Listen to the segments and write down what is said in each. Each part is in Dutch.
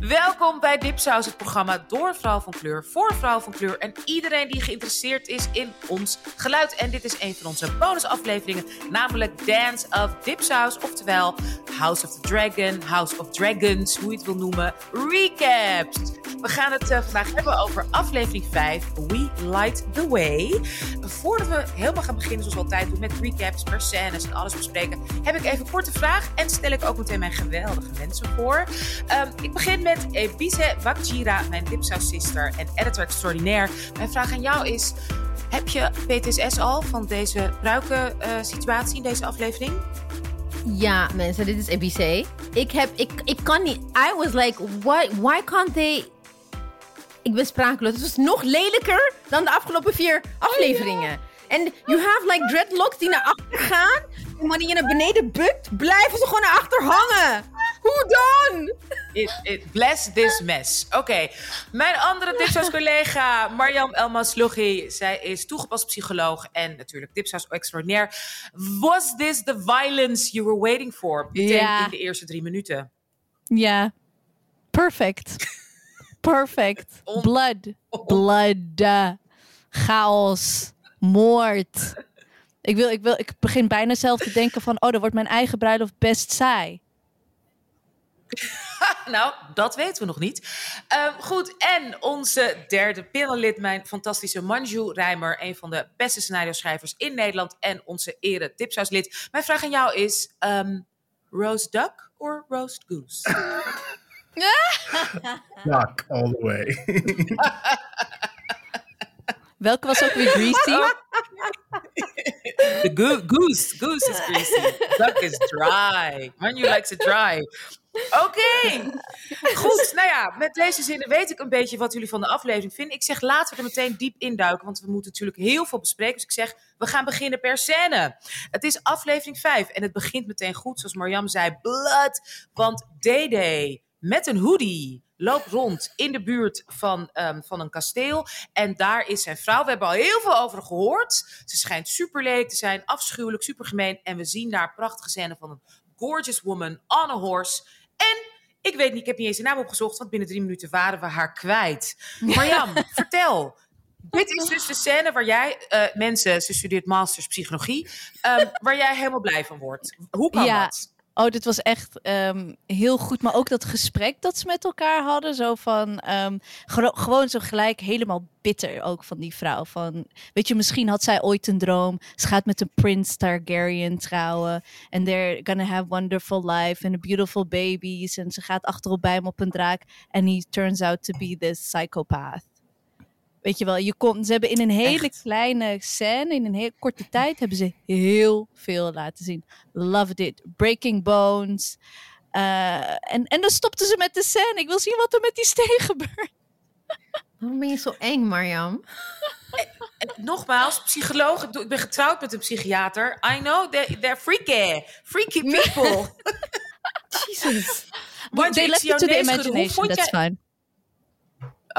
Welkom bij Dipsaus, het programma door vrouw van kleur, voor vrouw van kleur en iedereen die geïnteresseerd is in ons geluid. En dit is een van onze bonusafleveringen, namelijk Dance of Dipsaus, oftewel House of the Dragon, House of Dragons, hoe je het wil noemen, recaps. We gaan het uh, vandaag hebben over aflevering 5, We Light the Way. Voordat we helemaal gaan beginnen, zoals altijd met recaps per scènes en alles bespreken, heb ik even een korte vraag en stel ik ook meteen mijn geweldige mensen voor. Um, ik begin met Ebise Wakjira, mijn Dipsaus sister en editor extraordinair. Mijn vraag aan jou is, heb je PTSS al van deze pruiken uh, situatie in deze aflevering? Ja, mensen, dit is Ebise. Ik heb, ik, ik kan niet, I was like, why, why can't they... Ik ben sprakeloos. Het was nog lelijker dan de afgelopen vier afleveringen. En you have like dreadlocks die naar achter gaan. En wanneer je naar beneden bukt, blijven ze gewoon naar achter hangen. Hoe dan? It, it, bless this mess. Oké. Okay. Mijn andere Dipsaus-collega, Mariam Elmaslougi. Zij is toegepast psycholoog en natuurlijk Dipsaus extraordinair. Was this the violence you were waiting for? Ja. In de eerste drie minuten. Ja. Perfect. Perfect. Blood. Blood. Chaos. Moord. Ik, wil, ik, wil, ik begin bijna zelf te denken van... oh, dan wordt mijn eigen bruiloft best saai. nou, dat weten we nog niet. Um, goed, en onze derde panellid, mijn fantastische Manju Rijmer, een van de beste scenario-schrijvers in Nederland en onze ere tipshuislid. Mijn vraag aan jou is: um, roast duck or roast goose? Duck all the way. Welke was ook weer greasy? The go goose. Goose is greasy. Duck is dry. Manju likes it dry. Oké, goed. Nou ja, met deze zinnen weet ik een beetje wat jullie van de aflevering vinden. Ik zeg laten we er meteen diep induiken, want we moeten natuurlijk heel veel bespreken. Dus ik zeg, we gaan beginnen per scène. Het is aflevering 5 en het begint meteen goed, zoals Marjam zei, blood. Want Dede met een hoodie loopt rond in de buurt van, um, van een kasteel. En daar is zijn vrouw. We hebben al heel veel over gehoord. Ze schijnt super lelijk te zijn, afschuwelijk, super gemeen. En we zien daar prachtige scène van een gorgeous woman on a horse. En ik weet niet, ik heb niet eens de naam opgezocht, want binnen drie minuten waren we haar kwijt. Marjam, vertel. Dit is dus de scène waar jij, uh, mensen, ze studeert masters psychologie, um, waar jij helemaal blij van wordt. Hoe kan ja. dat? Oh, dit was echt um, heel goed. Maar ook dat gesprek dat ze met elkaar hadden. Zo van, um, gewoon zo gelijk helemaal bitter ook van die vrouw. Van, weet je, misschien had zij ooit een droom. Ze gaat met een Prince Targaryen trouwen. En they're gonna have wonderful life and beautiful babies. En ze gaat achterop bij hem op een draak. En he turns out to be this psychopath. Weet je wel, je komt, ze hebben in een hele Echt? kleine scène, in een heel korte tijd, hebben ze heel veel laten zien. Loved it. Breaking Bones. Uh, en, en dan stopten ze met de scène. Ik wil zien wat er met die steen gebeurt. Waarom ben je zo eng, Marjam? En nogmaals, psycholoog. Ik, ben getrouwd met een psychiater. I know, they're, they're freaky. Freaky people. Jesus. Want They left it to the imagination, that's jij... fine.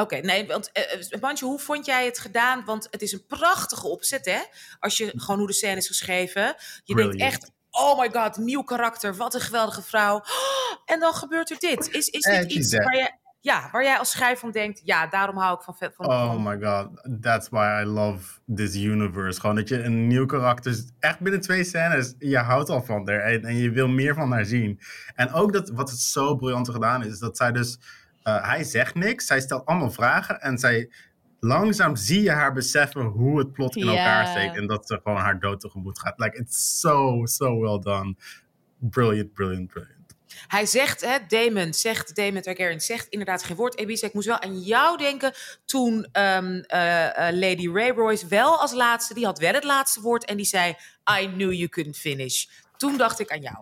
Oké, okay, nee, want uh, Bantje, hoe vond jij het gedaan? Want het is een prachtige opzet, hè? Als je gewoon hoe de scène is geschreven. Je Brilliant. denkt echt, oh my god, nieuw karakter, wat een geweldige vrouw. Oh, en dan gebeurt er dit. Is, is dit she's iets waar jij, ja, waar jij als schrijver van denkt, ja, daarom hou ik van... van Oh van- my god, that's why I love this universe. Gewoon dat je een nieuw karakter, echt binnen twee scènes, je houdt al van haar en, en je wil meer van haar zien. En ook dat, wat het zo briljant gedaan is, is dat zij dus, uh, hij zegt niks, zij stelt allemaal vragen en zij, langzaam zie je haar beseffen hoe het plot in elkaar steekt en dat ze gewoon haar dood tegemoet gaat. Like, it's so, so well done. Brilliant, brilliant, brilliant. Hij zegt, hè, Damon zegt, Damon Targaryen zegt inderdaad geen woord. Ebisa, ik moest wel aan jou denken toen um, uh, uh, Lady Ray Royce wel als laatste, die had wel het laatste woord en die zei, I knew you couldn't finish. Toen dacht ik aan jou.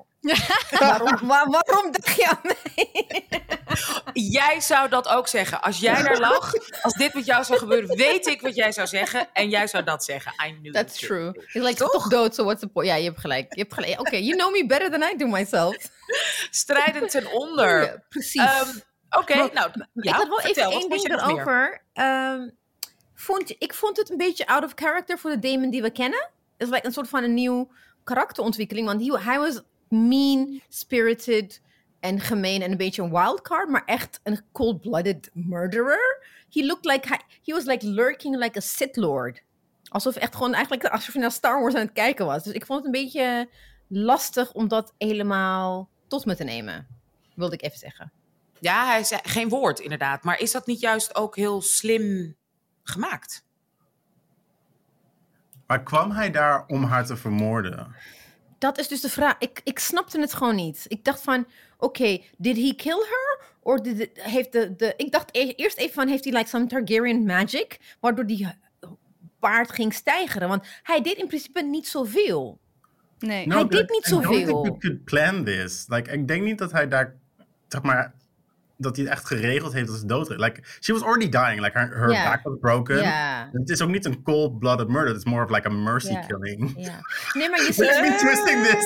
Waarom, waar, waarom dacht je aan mij? Jij zou dat ook zeggen. Als jij daar lag, als dit met jou zou gebeuren, weet ik wat jij zou zeggen. En jij zou dat zeggen. I knew That's true. It's like, toch? toch dood, so what's the point? Ja, je hebt gelijk. Je hebt gelijk. Oké, okay, you know me better than I do myself. Strijdend ten onder. Ja, precies. Um, Oké, okay, nou, ja, ik had wel vertel, even één ding erover. Um, vond, ik vond het een beetje out of character voor de Damon die we kennen. Het is like een soort van een nieuw karakterontwikkeling. Want hij, hij was mean-spirited en gemeen en een beetje een wildcard, maar echt een cold-blooded murderer. He looked like he, he was like lurking like a Sith Lord. Alsof echt gewoon eigenlijk alsof je naar Star Wars aan het kijken was. Dus ik vond het een beetje lastig om dat helemaal tot me te nemen. Wilde ik even zeggen. Ja, hij zei geen woord inderdaad. Maar is dat niet juist ook heel slim gemaakt? Maar kwam hij daar om haar te vermoorden? Dat is dus de vraag. Ik, ik snapte het gewoon niet. Ik dacht van, oké, did he kill her? Of did it- heeft de, de... Ik dacht e- eerst even van, heeft hij like some Targaryen magic? Waardoor die paard ging stijgeren. Want hij deed in principe niet zoveel. Nee. Hij deed niet I don't think zoveel. you could plan this. Like, ik denk niet dat hij daar, zeg maar, dat hij het echt geregeld heeft dat ze dood. Like, she was already dying. Like, her, her back was broken. Het is ook niet een cold-blooded murder. Het is more of like a mercy killing. ja. Nee, maar je Let's ziet... be twisting this.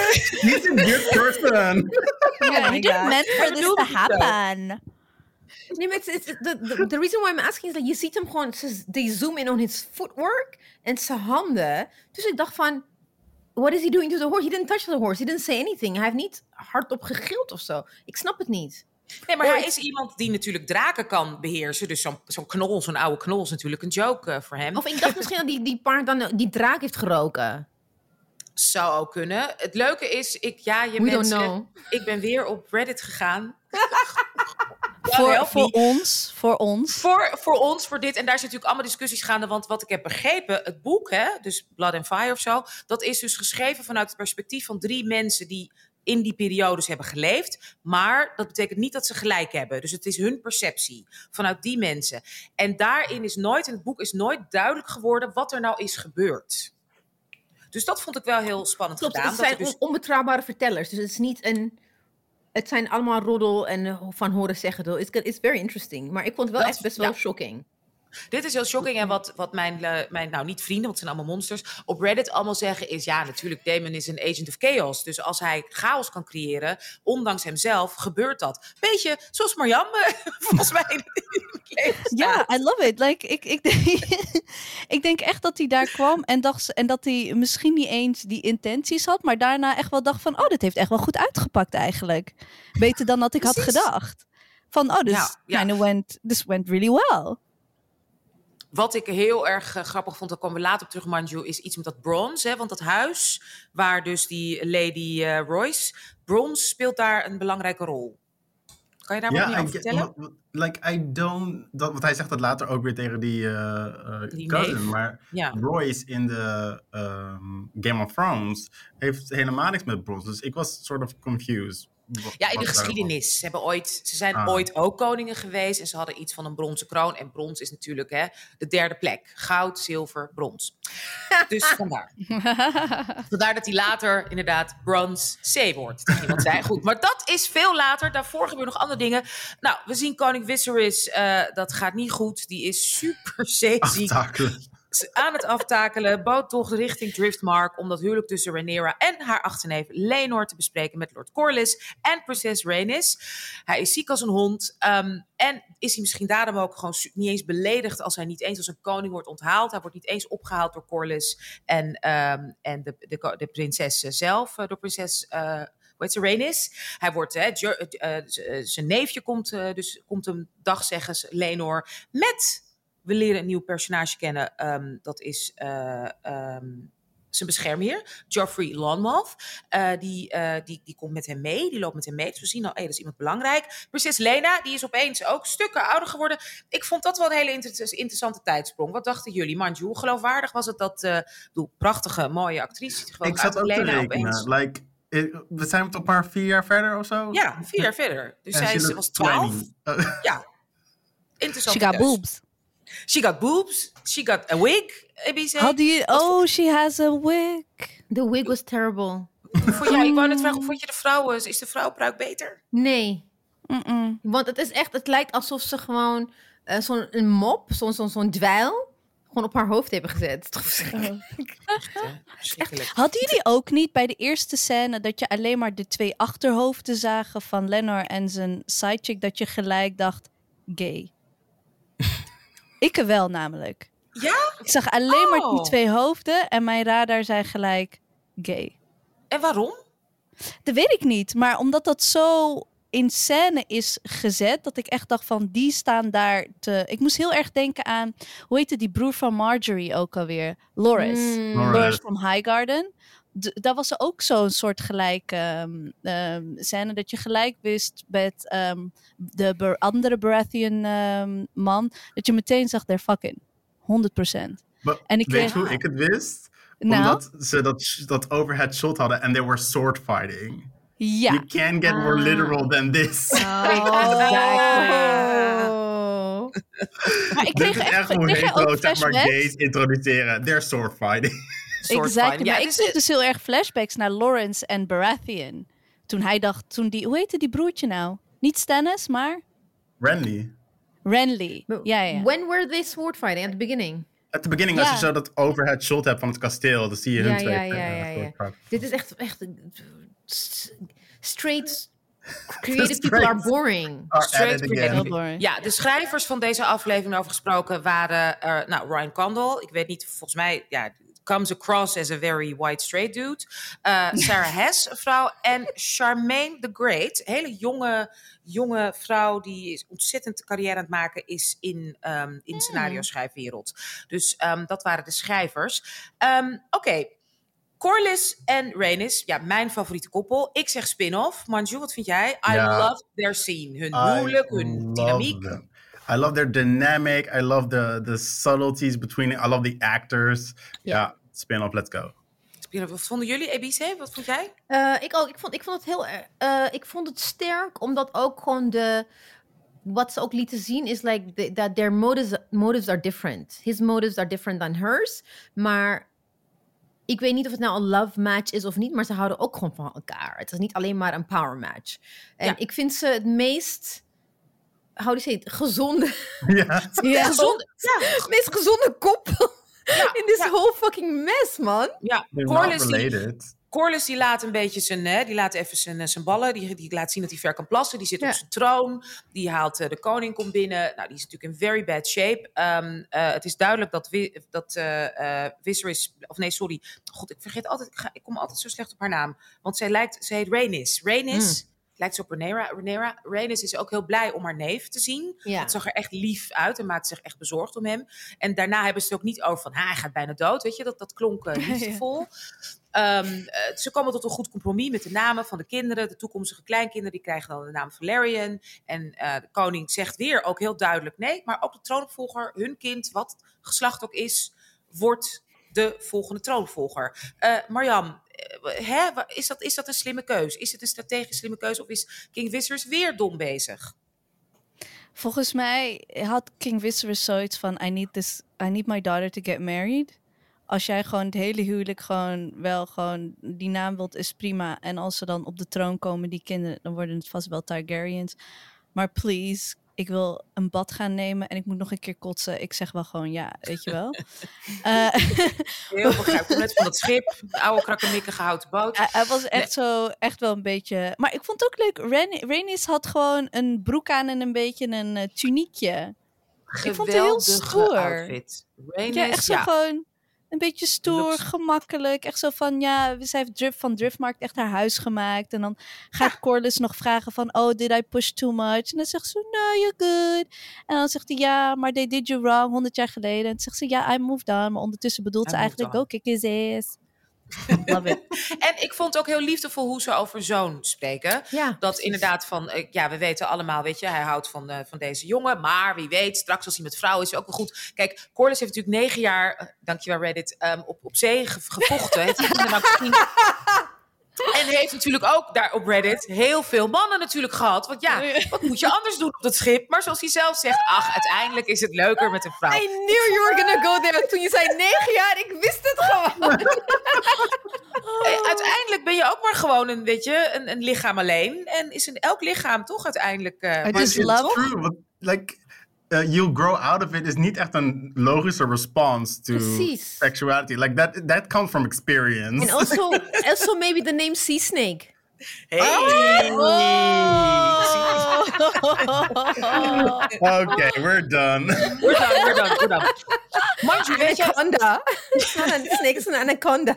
He's a good person. Yeah, he didn't meant for this to happen. Nee, maar is- the, the, the reason why I'm asking is dat je ziet hem gewoon, ze, they zoom in on his footwork en zijn handen. Dus ik dacht van, what is he doing to the horse? He didn't touch the horse. He didn't say anything. Hij heeft niet hardop gegild of zo. Ik snap het niet. Nee, maar hij is iemand die natuurlijk draken kan beheersen. Dus zo'n zo'n knol, zo'n oude knol is natuurlijk een joke eh, voor hem. Of ik dacht misschien dat die, die paard dan die draak heeft geroken. Zou ook kunnen. Het leuke is, ik, ja, je We mensen, ik ben weer op Reddit gegaan. Voor, ons, voor ons. Voor, voor ons, voor dit. En daar zijn natuurlijk allemaal discussies gaande. Want wat ik heb begrepen, het boek, hè, dus Blood and Fire of zo, dat is dus geschreven vanuit het perspectief van drie mensen die in die periodes hebben geleefd. Maar dat betekent niet dat ze gelijk hebben. Dus het is hun perceptie vanuit die mensen. En daarin is nooit, in het boek is nooit duidelijk geworden wat er nou is gebeurd. Dus dat vond ik wel heel spannend Klopt, gedaan. het zijn dus- on- onbetrouwbare vertellers. Dus het is niet een... Het zijn allemaal roddel en eh, van horen zeggen. It's, it's very interesting. Maar ik vond het wel Dat- echt best wel ja. shocking. Dit is heel shocking. En wat, wat mijn, eh, mijn, nou niet vrienden, want het zijn allemaal monsters, op Reddit allemaal zeggen is, ja, natuurlijk, Damon is een agent of chaos. Dus als hij chaos kan creëren, ondanks hemzelf, gebeurt dat. Beetje zoals Marianne, volgens mij, Ja. I love it. Like, ik, ik, denk, ik denk echt dat hij daar kwam en, dacht, en dat hij misschien niet eens die intenties had, maar daarna echt wel dacht van, oh, dit heeft echt wel goed uitgepakt eigenlijk. Beter dan dat ik had gedacht. Van, oh, dus Ja, ja. kinda went, this went really well. Wat ik heel erg eh, grappig vond, daar komen we later op terug, Manju, is iets met dat bronze. Hè? Want dat huis, waar dus die Lady eh, Royce, bronze speelt daar een belangrijke rol. Kan je daar wat meer over vertellen? Like, I don't... Dat, want hij zegt dat later ook weer tegen die, Die cousin. neef. Maar Ja. Royce in de ehm, Game of Thrones heeft helemaal niks met brons. Dus ik was sort of confused. Ja, in de geschiedenis. Ze, hebben ooit, ze zijn Ah. ooit ook koningen geweest en ze hadden iets van een bronzen kroon. En brons is natuurlijk hè, de derde plek. Goud, zilver, brons. Dus vandaar. Vandaar dat hij later inderdaad Bronze C wordt. tegen iemand zei. Goed, maar dat is veel later. Daarvoor gebeuren nog andere dingen. Nou, we zien koning Viserys. eh, dat gaat niet goed. Die is super zeeziek. Aan het aftakelen. Boottocht richting Driftmark om dat huwelijk tussen Rhaenyra en haar achterneef Lenor te bespreken met Lord Corlys en prinses Rhaenys. Hij is ziek als een hond. ehm, en is hij misschien daarom ook gewoon niet eens beledigd als hij niet eens als een koning wordt onthaald. Hij wordt niet eens opgehaald door Corlys en, ehm, en de, de, de prinses zelf, eh, door prinses... eh, hoe heet Rhaenys. Hij wordt, hè, eh, eh, eh, zijn neefje komt, eh, dus komt hem dag zeggen, Lenor, met we leren een nieuw personage kennen. ehm, dat is eh, ehm, zijn beschermheer, Joffrey Lonmouth. Eh, die, eh, die, die komt met hem mee, die loopt met hem mee. Dus we zien al, hé, dat is iemand belangrijk. Prinses Lena, die is opeens ook stukken ouder geworden. Ik vond dat wel een hele inter- interessante tijdsprong. Wat dachten jullie, Manju? Hoe geloofwaardig was het dat, eh bedoel, prachtige, mooie actrice. gewoon Ik zat ook te Lena rekenen. Like, we zijn toch maar vier jaar verder of zo? Ja, vier jaar verder. Dus En zij is, was twaalf. 20. Ja, interessant. She got boobs. She got boobs. She got a wig. ABC. Had die, oh, she has a wig. The wig was terrible. Vond jij, ik wou net vragen, vond je de vrouw, eh, is de vrouwpruik beter? Nee. Want het is echt, het lijkt alsof ze gewoon eh, zo'n een mop, zo'n zo'n zo'n dweil, gewoon op haar hoofd hebben gezet. Het is toch verschrikkelijk? Verschrikkelijk. Hadden jullie ook niet bij de eerste scène dat je alleen maar de twee achterhoofden zagen van Lenor en zijn sidechick, dat je gelijk dacht, gay? Ik wel namelijk. Ja? Ik zag alleen maar die Oh. twee hoofden en mijn radar zei gelijk, gay. En waarom? Dat weet ik niet. Maar omdat dat zo in scène is gezet, dat ik echt dacht van die staan daar te. Ik moest heel erg denken aan hoe heette die broer van Marjorie ook alweer? Loris. Mm. Loris. Loris from Highgarden. D- daar was er ook zo'n soort gelijk ehm, ehm, scène dat je gelijk wist met ehm, de andere Baratheon ehm, man, dat je meteen zag, they're fucking. 100%. Maar En ik weet kreeg- je hoe ik het wist? Nou, Omdat ze dat, dat overhead shot hadden en they were sword fighting. ja. You can't get more Ah. literal than this. Oh. Maar ik Dit kreeg is echt, echt ik hoe hetero, ook zeg maar, gays introduceren. They're sword fighting. Soort Exact, van. maar Ja, ik dus, kreeg dus heel erg flashbacks naar Lawrence en Baratheon. Toen hij dacht, toen die, hoe heette die broertje nou? Niet Stannis, maar Renly. Renly. Ja, ja. When were they sword fighting? At the beginning? At the beginning, als Ja. je zo dat overhead shot hebt van het kasteel, dan zie je hun Ja, twee. ja, ja, eh, ja, ja. Dit is echt, echt straight. Creative Straight. people are boring. Are Straight boring. Ja, de schrijvers van deze aflevering over gesproken waren eh, nou, Ryan Condal. Ik weet niet, volgens mij, ja, comes across as a very white straight dude. Eh, Sarah Hess, een vrouw. En Charmaine the Great, een hele jonge, jonge vrouw die is ontzettend carrière aan het maken is in, ehm in scenario schrijfwereld. Dus ehm, dat waren de schrijvers. Ehm, Oké. Corlys en Rhaenys, ja, mijn favoriete koppel. Ik zeg spin-off. Manju, wat vind jij? I Ja. love their scene. Hun huwelijk, hun dynamiek. them. I love their dynamic. I love the, the subtleties between it. I love the actors. Ja, spin-off, let's go. Wat vonden jullie, ABC? Wat vond jij? Eh, ik ook. Ik vond, ik vond het heel. erg- eh, ik vond het sterk, omdat ook gewoon de. Wat ze ook lieten zien is like the- that their motives, motives are different. His motives are different than hers. Maar ik weet niet of het nou een love match is of niet, maar ze houden ook gewoon van elkaar. Het is niet alleen maar een power match. En Ja. ik vind ze het meest. How do you say it? Gezonde. ja. Ja. Gezond. Ja, Het meest gezonde koppel. In this ja. whole fucking mess, man. ja. Corlys, die, die laat een beetje zijn, hè, die laat even zijn, eh, zijn ballen, die, die laat zien dat hij ver kan plassen. Die zit Ja. op zijn troon, die haalt eh, de koning komt binnen. Nou, die is natuurlijk in very bad shape. Ehm, eh, het is duidelijk dat, Wi- dat eh eh, Viserys, of nee, sorry, god, ik vergeet altijd, ik, ga, ik kom altijd zo slecht op haar naam, want zij lijkt, ze heet Rhaenys. Rhaenys. Lijkt ze op. Rhaenyra. Rhaenys is ook heel blij om haar neef te zien. Ja. Het zag er echt lief uit en maakte zich echt bezorgd om hem. En daarna hebben ze het ook niet over van, hij gaat bijna dood. Weet je, dat, dat klonk eh, liefdevol. Ehm, eh, ze komen tot een goed compromis met de namen van de kinderen. De toekomstige kleinkinderen die krijgen dan de naam Valerian. En eh, de koning zegt weer ook heel duidelijk nee. Maar ook de troonopvolger, hun kind, wat geslacht ook is, wordt de volgende troonopvolger. Eh Marjam, eh, hè, is, dat, is dat een slimme keus? Is het een strategisch slimme keus of is King Viserys weer dom bezig? Volgens mij had King Viserys zoiets van: I need this, I need my daughter to get married. Als jij gewoon het hele huwelijk gewoon wel gewoon die naam wilt, is prima. En als ze dan op de troon komen, die kinderen, dan worden het vast wel Targaryens. Maar please, ik wil een bad gaan nemen en ik moet nog een keer kotsen. Ik zeg wel gewoon ja, weet je wel. Eh, Heel begrijpelijk. Net van het schip, de oude krakkemikkige houten boot. hij, was echt zo, echt wel een beetje. Maar ik vond het ook leuk. Ren, Rhaenys had gewoon een broek aan en een beetje een eh, tuniekje. Ik vond het heel stoer. outfit. Rhaenys, Ja, echt zo ja. gewoon een beetje stoer, Looks- gemakkelijk. Echt zo van, ja, zij heeft Drift van Driftmarkt echt haar huis gemaakt. En dan gaat Corlys nog vragen van, oh, did I push too much? En dan zegt ze, no, you're good. En dan zegt hij, ja, maar they did you wrong, 100 jaar geleden. En dan zegt ze, ja, I moved on. Maar ondertussen bedoelt I ze eigenlijk, on. go kick his ass. Love it. En ik vond het ook heel liefdevol hoe ze over zoon spreken. Ja. Dat inderdaad van, eh, ja, we weten allemaal, weet je, hij houdt van, eh, van deze jongen. Maar wie weet, straks als hij met vrouw is, is ook wel goed. Kijk, Corlys heeft natuurlijk negen jaar, eh, dankjewel Reddit, ehm, op, op zee ge- gevochten. kinderen nou gezien. En heeft natuurlijk ook daar op Reddit heel veel mannen natuurlijk gehad. Want ja, wat moet je anders doen op dat schip? Maar zoals hij zelf zegt, ach, uiteindelijk is het leuker met een vrouw. I knew you were gonna go there. Toen je zei negen jaar, ik wist het gewoon. Eh, Uiteindelijk ben je ook maar gewoon een, weet je, een, een lichaam alleen. En is een, elk lichaam toch uiteindelijk... eh, I maar just is- love-? True, want, like, uh, you'll grow out of it is niet echt een logische response to Precies. sexuality. Like, that, that comes from experience. And also, also maybe the name Sea Snake. Hey. okay, we're done. We're done, we're done, we're done. Manju, weet je... Anaconda. It's not a snake, it's an anaconda.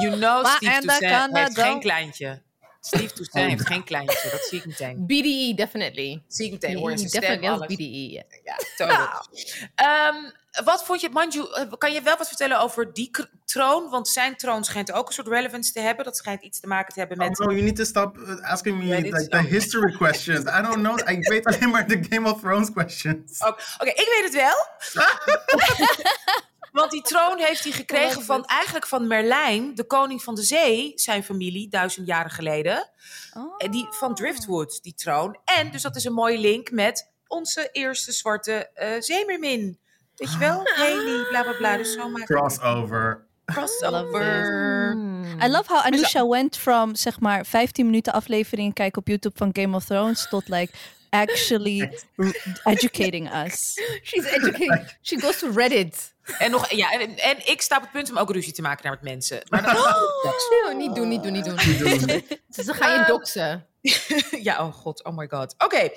You know Maar Steve en dan Toussaint kan heeft geen kleintje. Steve Toussaint heeft geen kleintje, dat zie ik meteen. BDE, definitely. Zie ik meteen, hoor je zijn stem, definitely alles. BDE. Ja, total. Ehm, wat vond je, Manju, eh, kan je wel wat vertellen over die troon? Want zijn troon schijnt ook een soort relevance te hebben. Dat schijnt iets te maken te hebben met... Oh, no, you need to stop uh, asking me like, the oh. history questions. I don't know. Ik weet alleen maar de Game of Thrones questions. Oh, Oké, ik weet het wel. Want die troon heeft hij gekregen van, eigenlijk van Merlijn, de koning van de zee, zijn familie, duizend jaren geleden. Oh. En die, van Driftwood, die troon. En dus dat is een mooie link met onze eerste zwarte eh zeemermin. Weet je wel? Haley, bla bla bla. Dus zo het Crossover. crossover. I love how Anusha went from zeg maar 15 minuten aflevering kijken op YouTube van Game of Thrones tot like actually educating us. She's educated. She goes to Reddit. En, nog, ja, en, en ik sta op het punt om ook ruzie te maken naar met mensen. Maar dat, Oh, niet doen, niet doen, niet doen. Ze ze gaan je doxen. ja, oh god, oh my god. Oké,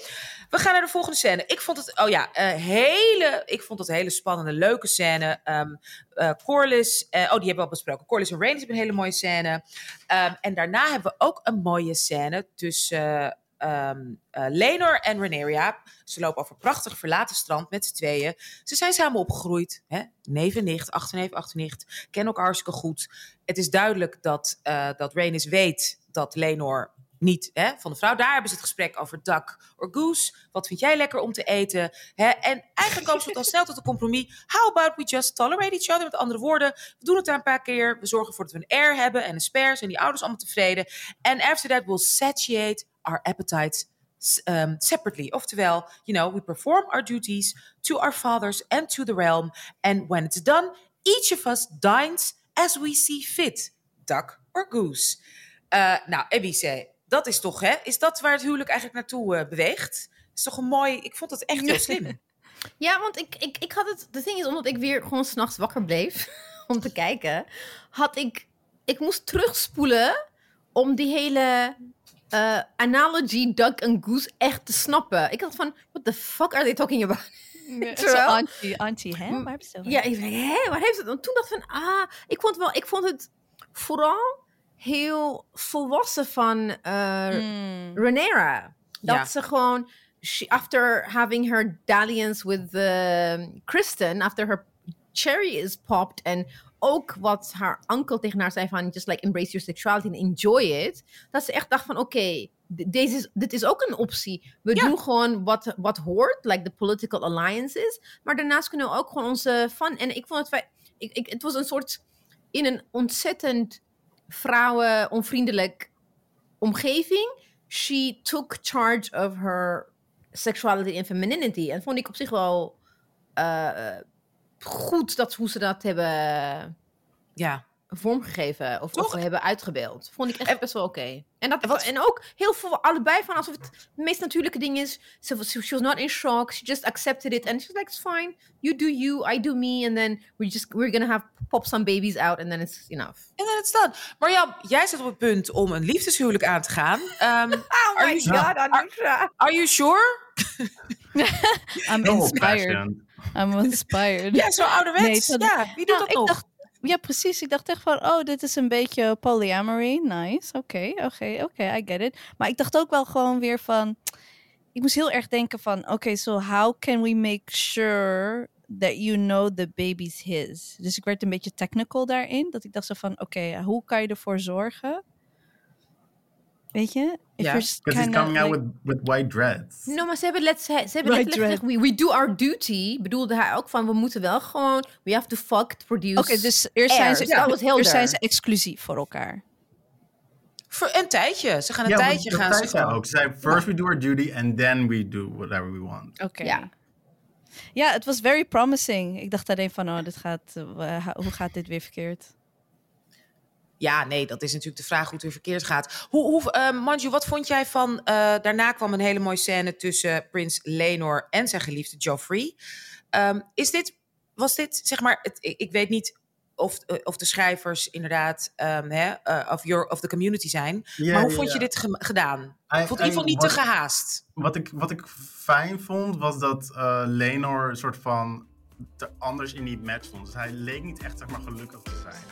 we gaan naar de volgende scène. Ik vond het, oh ja, eh, hele, ik vond het een hele spannende, leuke scène. Ehm eh, Corlys, eh, oh die hebben we al besproken. Corlys en Rhaenys hebben een hele mooie scène. Ehm, en daarna hebben we ook een mooie scène tussen eh, Lenor en Rhaenyra. Ze lopen over een prachtig verlaten strand met z'n tweeën. Ze zijn samen opgegroeid. Hè? Neef en nicht, achterneef, achternicht. Kennen elkaar hartstikke goed. Het is duidelijk dat, eh dat Rhaenys weet dat Lenor niet hè, van de vrouw. Daar hebben ze het gesprek over duck or goose. Wat vind jij lekker om te eten? Hè? En eigenlijk komen ze dan snel tot een compromis. How about we just tolerate each other? Met andere woorden, we doen het daar een paar keer. We zorgen ervoor dat we een air hebben en een spares en die ouders allemaal tevreden. En after that we'll satiate our appetites s- um, separately. Oftewel, you know, we perform our duties to our fathers and to the realm. And when it's done, each of us dines as we see fit. Duck or goose. Eh, nou, Ebice, dat is toch, hè? Is dat waar het huwelijk eigenlijk naartoe eh, beweegt? is toch een mooi... Ik vond het echt heel slim. Ja, want ik, ik, ik had het. De ding is, omdat ik weer gewoon s'nachts wakker bleef om te kijken, had ik. Ik moest terugspoelen om die hele eh, analogy duck and goose echt te snappen. Ik had van, what the fuck are they talking about? Zo Terwijl- auntie, auntie, hè? Waar het? Ja, ik dacht, hè, waar heeft het? En toen dacht ik van, ah, ik vond wel, ik vond het vooral heel volwassen van eh Mm. Renera. Dat Ja. ze gewoon, she, after having her dalliance with um, Kristen, after her cherry is popped, en ook wat haar uncle tegen haar zei van, just like embrace your sexuality and enjoy it, dat ze echt dacht van, oké, deze is, dit is ook een optie. We Ja. doen gewoon wat, wat hoort, like the political alliances, maar daarnaast kunnen we ook gewoon onze fun, en ik vond het, ik, ik, het was een soort, in een ontzettend vrouwen-onvriendelijk omgeving, she took charge of her sexuality and femininity. En vond ik op zich wel eh, goed dat hoe ze dat hebben Ja. vormgegeven of, Toch? of hebben uitgebeeld. Vond ik echt En- best wel oké. En, dat, En wat- en ook heel veel allebei van alsof het het meest natuurlijke ding is. She was, she was not in shock. She just accepted it. And she's like, it's fine. You do you, I do me. And then we just, we're gonna have pop some babies out. And then it's enough. En dan het staan. Marjam, jij zit op het punt om een liefdeshuwelijk aan te gaan. Ehm, Oh Are you- god, Anusha. are you sure? I'm inspired. I'm inspired. Ja, zo ouderwets. Nee, ja, wie doet Nou, dat ik nog? dacht- Ja, precies. Ik dacht echt van, oh, dit is een beetje polyamory. Nice. Oké, oké, oké, I get it. Maar ik dacht ook wel gewoon weer van... Ik moest heel erg denken van, oké, so how can we make sure that you know the baby's his? Dus ik werd een beetje technical daarin. Dat ik dacht zo van, oké, hoe kan je ervoor zorgen? Weet je? If Ja. Because he's coming out like- with, with white dreads. No, maar ze hebben, let, ze, ze hebben Right, letterlijk gezegd, we, we do our duty. Bedoelde hij ook van, we moeten wel gewoon, we have to fuck to produce Oké, dus eerst zijn, ze, Dus was helder. eerst zijn ze exclusief voor elkaar. Voor een tijdje. Ze gaan een Ja, tijdje gaan ze gewoon. ook. Ze zei, first we do our duty and then we do whatever we want. Oké. Ja. Ja, het was very promising. Ik dacht alleen van, oh, dit gaat, eh, hoe gaat dit weer verkeerd? Ja, nee, dat is natuurlijk de vraag hoe het weer verkeerd gaat. Hoe, hoe, eh, Manju, wat vond jij van... eh, daarna kwam een hele mooie scène tussen prins Lenor en zijn geliefde Joffrey. Ehm, is dit, was dit, zeg maar... Het, ik, ik weet niet of, eh, of de schrijvers inderdaad ehm, hè, eh, of, your, of de community zijn. Maar hoe vond je dit ge- gedaan? I- Ik vond het in ieder geval niet te gehaast. Wat ik, wat ik fijn vond, was dat Lenor een soort van te anders in die match vond. Dus hij leek niet echt zeg maar, gelukkig te zijn.